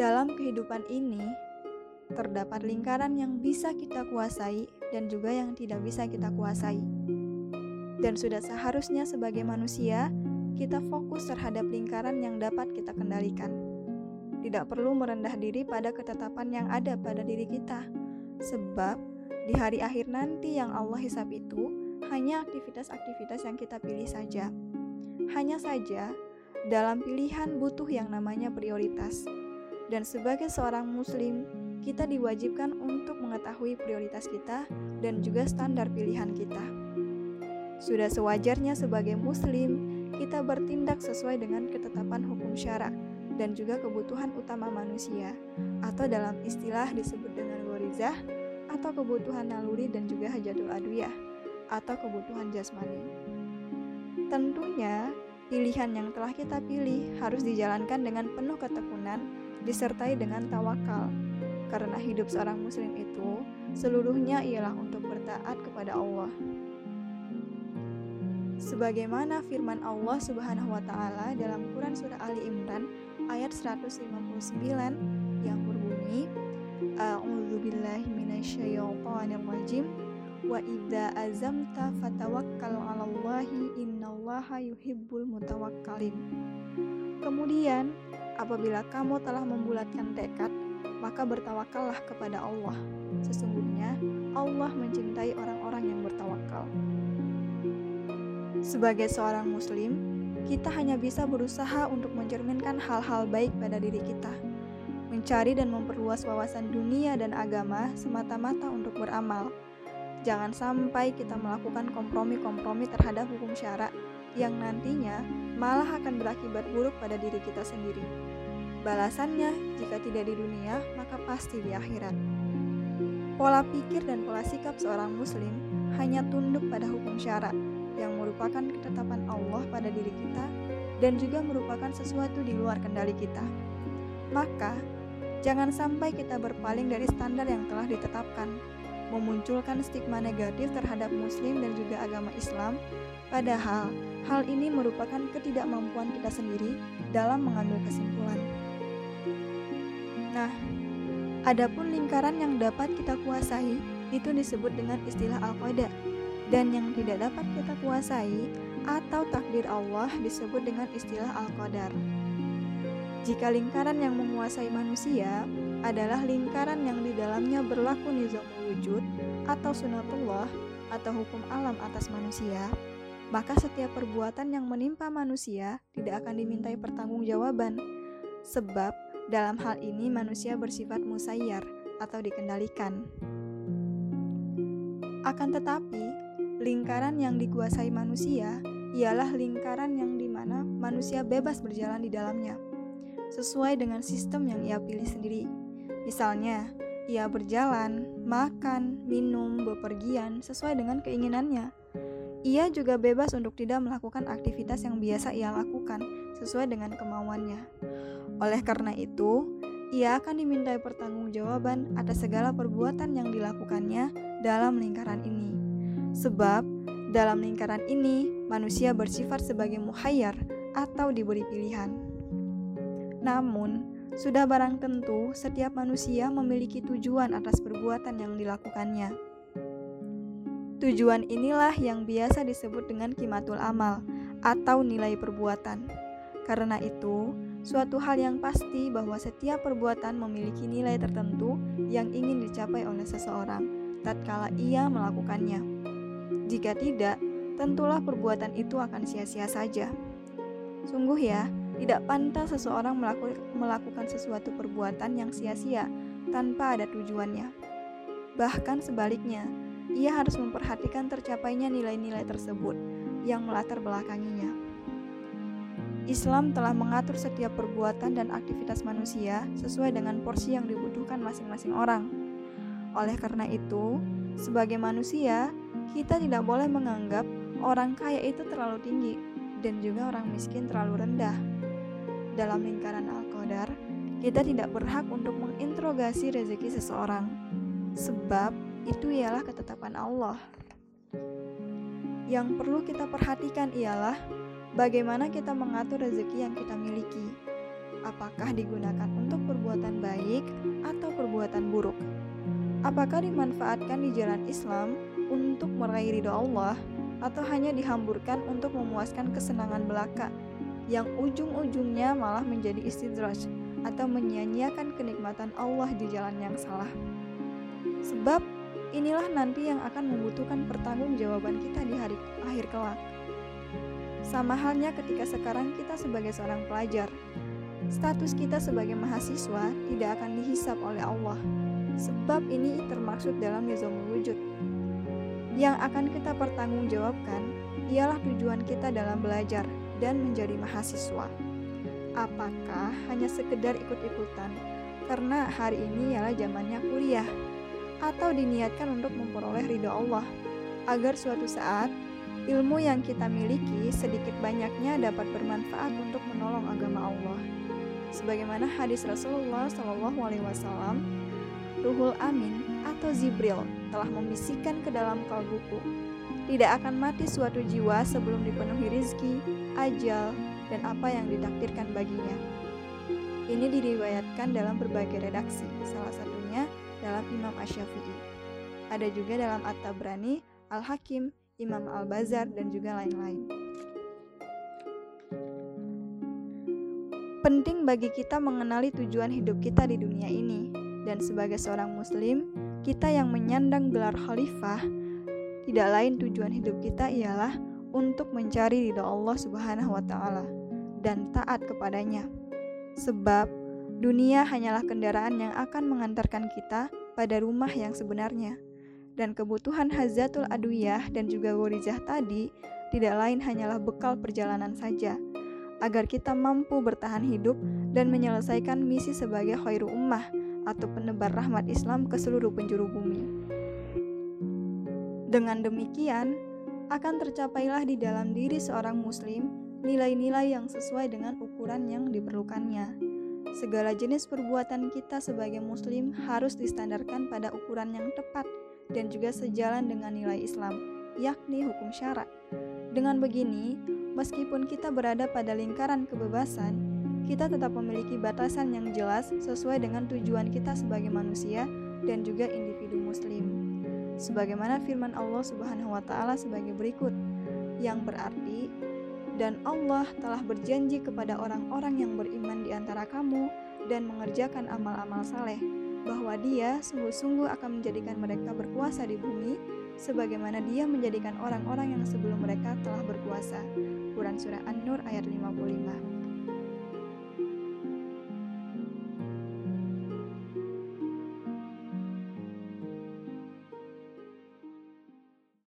dalam kehidupan ini terdapat lingkaran yang bisa kita kuasai dan juga yang tidak bisa kita kuasai. Dan sudah seharusnya sebagai manusia, kita fokus terhadap lingkaran yang dapat kita kendalikan. Tidak perlu merendah diri pada ketetapan yang ada pada diri kita, sebab di hari akhir nanti yang Allah hisap itu hanya aktivitas-aktivitas yang kita pilih saja. Hanya saja, dalam pilihan butuh yang namanya prioritas. Dan sebagai seorang muslim, kita diwajibkan untuk mengetahui prioritas kita dan juga standar pilihan kita. Sudah sewajarnya sebagai muslim, kita bertindak sesuai dengan ketetapan hukum syara dan juga kebutuhan utama manusia, atau dalam istilah disebut dengan gorizah, atau kebutuhan naluri dan juga hajatul adwiyah, atau kebutuhan jasmani. Tentunya, pilihan yang telah kita pilih harus dijalankan dengan penuh ketekunan, disertai dengan tawakal, karena hidup seorang muslim itu seluruhnya ialah untuk bertaat kepada Allah. Sebagaimana firman Allah Subhanahu wa taala dalam Quran surah Ali Imran ayat 159 yang berbunyi A'udzubillahi minasyaitonir rajim wa idza azamta fatawakkal 'alallahi innallaha yuhibbul mutawakkalin. Kemudian, apabila kamu telah membulatkan tekad, maka bertawakallah kepada Allah. Sesungguhnya Allah mencintai orang-orang yang bertawakal. Sebagai seorang muslim, kita hanya bisa berusaha untuk mencerminkan hal-hal baik pada diri kita. Mencari dan memperluas wawasan dunia dan agama semata-mata untuk beramal. Jangan sampai kita melakukan kompromi-kompromi terhadap hukum syarak yang nantinya malah akan berakibat buruk pada diri kita sendiri. Balasannya, jika tidak di dunia, maka pasti di akhirat. Pola pikir dan pola sikap seorang muslim hanya tunduk pada hukum syarat yang merupakan ketetapan Allah pada diri kita dan juga merupakan sesuatu di luar kendali kita. Maka, jangan sampai kita berpaling dari standar yang telah ditetapkan, memunculkan stigma negatif terhadap muslim dan juga agama Islam, padahal hal ini merupakan ketidakmampuan kita sendiri dalam mengambil kesimpulan. Nah, adapun lingkaran yang dapat kita kuasai itu disebut dengan istilah al-qada dan yang tidak dapat kita kuasai atau takdir Allah disebut dengan istilah al-qadar. Jika lingkaran yang menguasai manusia adalah lingkaran yang di dalamnya berlaku nizam wujud atau sunatullah atau hukum alam atas manusia, maka setiap perbuatan yang menimpa manusia tidak akan dimintai pertanggungjawaban. Sebab dalam hal ini manusia bersifat musayyar atau dikendalikan. Akan tetapi, lingkaran yang dikuasai manusia ialah lingkaran yang di mana manusia bebas berjalan di dalamnya, sesuai dengan sistem yang ia pilih sendiri. Misalnya, ia berjalan, makan, minum, bepergian sesuai dengan keinginannya. Ia juga bebas untuk tidak melakukan aktivitas yang biasa ia lakukan sesuai dengan kemauannya. Oleh karena itu, ia akan dimintai pertanggungjawaban atas segala perbuatan yang dilakukannya dalam lingkaran ini. Sebab dalam lingkaran ini manusia bersifat sebagai muhayyar atau diberi pilihan. Namun, sudah barang tentu setiap manusia memiliki tujuan atas perbuatan yang dilakukannya. Tujuan inilah yang biasa disebut dengan kimatul amal atau nilai perbuatan. Karena itu, suatu hal yang pasti bahwa setiap perbuatan memiliki nilai tertentu yang ingin dicapai oleh seseorang tatkala ia melakukannya. Jika tidak, tentulah perbuatan itu akan sia-sia saja. Sungguh ya, tidak pantas seseorang melaku melakukan sesuatu perbuatan yang sia-sia tanpa ada tujuannya. Bahkan sebaliknya, ia harus memperhatikan tercapainya nilai-nilai tersebut yang melatar belakanginya. Islam telah mengatur setiap perbuatan dan aktivitas manusia sesuai dengan porsi yang dibutuhkan masing-masing orang. Oleh karena itu, sebagai manusia, kita tidak boleh menganggap orang kaya itu terlalu tinggi dan juga orang miskin terlalu rendah. Dalam lingkaran Al-Qadar, kita tidak berhak untuk menginterogasi rezeki seseorang, sebab itu ialah ketetapan Allah. Yang perlu kita perhatikan ialah bagaimana kita mengatur rezeki yang kita miliki. apakah digunakan untuk perbuatan baik atau perbuatan buruk. Apakah dimanfaatkan di jalan Islam untuk meraih ridho Allah atau hanya dihamburkan untuk memuaskan kesenangan belaka yang ujung-ujungnya malah menjadi istidraj atau menyia-nyiakan kenikmatan Allah di jalan yang salah. Sebab inilah nanti yang akan membutuhkan pertanggungjawaban kita di hari akhir kelak. Sama halnya ketika sekarang kita sebagai seorang pelajar, status kita sebagai mahasiswa tidak akan dihisap oleh Allah sebab ini termaksud dalam nizamul wujud. Yang akan kita pertanggungjawabkan ialah tujuan kita dalam belajar dan menjadi mahasiswa. Apakah hanya sekedar ikut-ikutan karena hari ini ialah zamannya kuliah atau diniatkan untuk memperoleh ridho Allah agar suatu saat ilmu yang kita miliki sedikit banyaknya dapat bermanfaat untuk menolong agama Allah. Sebagaimana hadis Rasulullah Shallallahu Alaihi Wasallam Ruhul Amin atau Zibril telah membisikkan ke dalam kalbuku. Tidak akan mati suatu jiwa sebelum dipenuhi rizki, ajal, dan apa yang ditakdirkan baginya. Ini diriwayatkan dalam berbagai redaksi, salah satunya dalam Imam Ash-Syafi'i. Ada juga dalam At-Tabrani, Al-Hakim, Imam Al-Bazar, dan juga lain-lain. Penting bagi kita mengenali tujuan hidup kita di dunia ini, dan sebagai seorang muslim, kita yang menyandang gelar khalifah, tidak lain tujuan hidup kita ialah untuk mencari ridho Allah Subhanahu wa taala dan taat kepadanya. Sebab dunia hanyalah kendaraan yang akan mengantarkan kita pada rumah yang sebenarnya. Dan kebutuhan hazatul adwiyah dan juga warizah tadi tidak lain hanyalah bekal perjalanan saja agar kita mampu bertahan hidup dan menyelesaikan misi sebagai khairu ummah atau penebar rahmat Islam ke seluruh penjuru bumi. Dengan demikian, akan tercapailah di dalam diri seorang muslim nilai-nilai yang sesuai dengan ukuran yang diperlukannya. Segala jenis perbuatan kita sebagai muslim harus distandarkan pada ukuran yang tepat dan juga sejalan dengan nilai Islam, yakni hukum syarat. Dengan begini, meskipun kita berada pada lingkaran kebebasan, kita tetap memiliki batasan yang jelas sesuai dengan tujuan kita sebagai manusia dan juga individu muslim. Sebagaimana firman Allah Subhanahu wa taala sebagai berikut, yang berarti dan Allah telah berjanji kepada orang-orang yang beriman di antara kamu dan mengerjakan amal-amal saleh bahwa Dia sungguh-sungguh akan menjadikan mereka berkuasa di bumi sebagaimana Dia menjadikan orang-orang yang sebelum mereka telah berkuasa. Quran surah An-Nur ayat 55.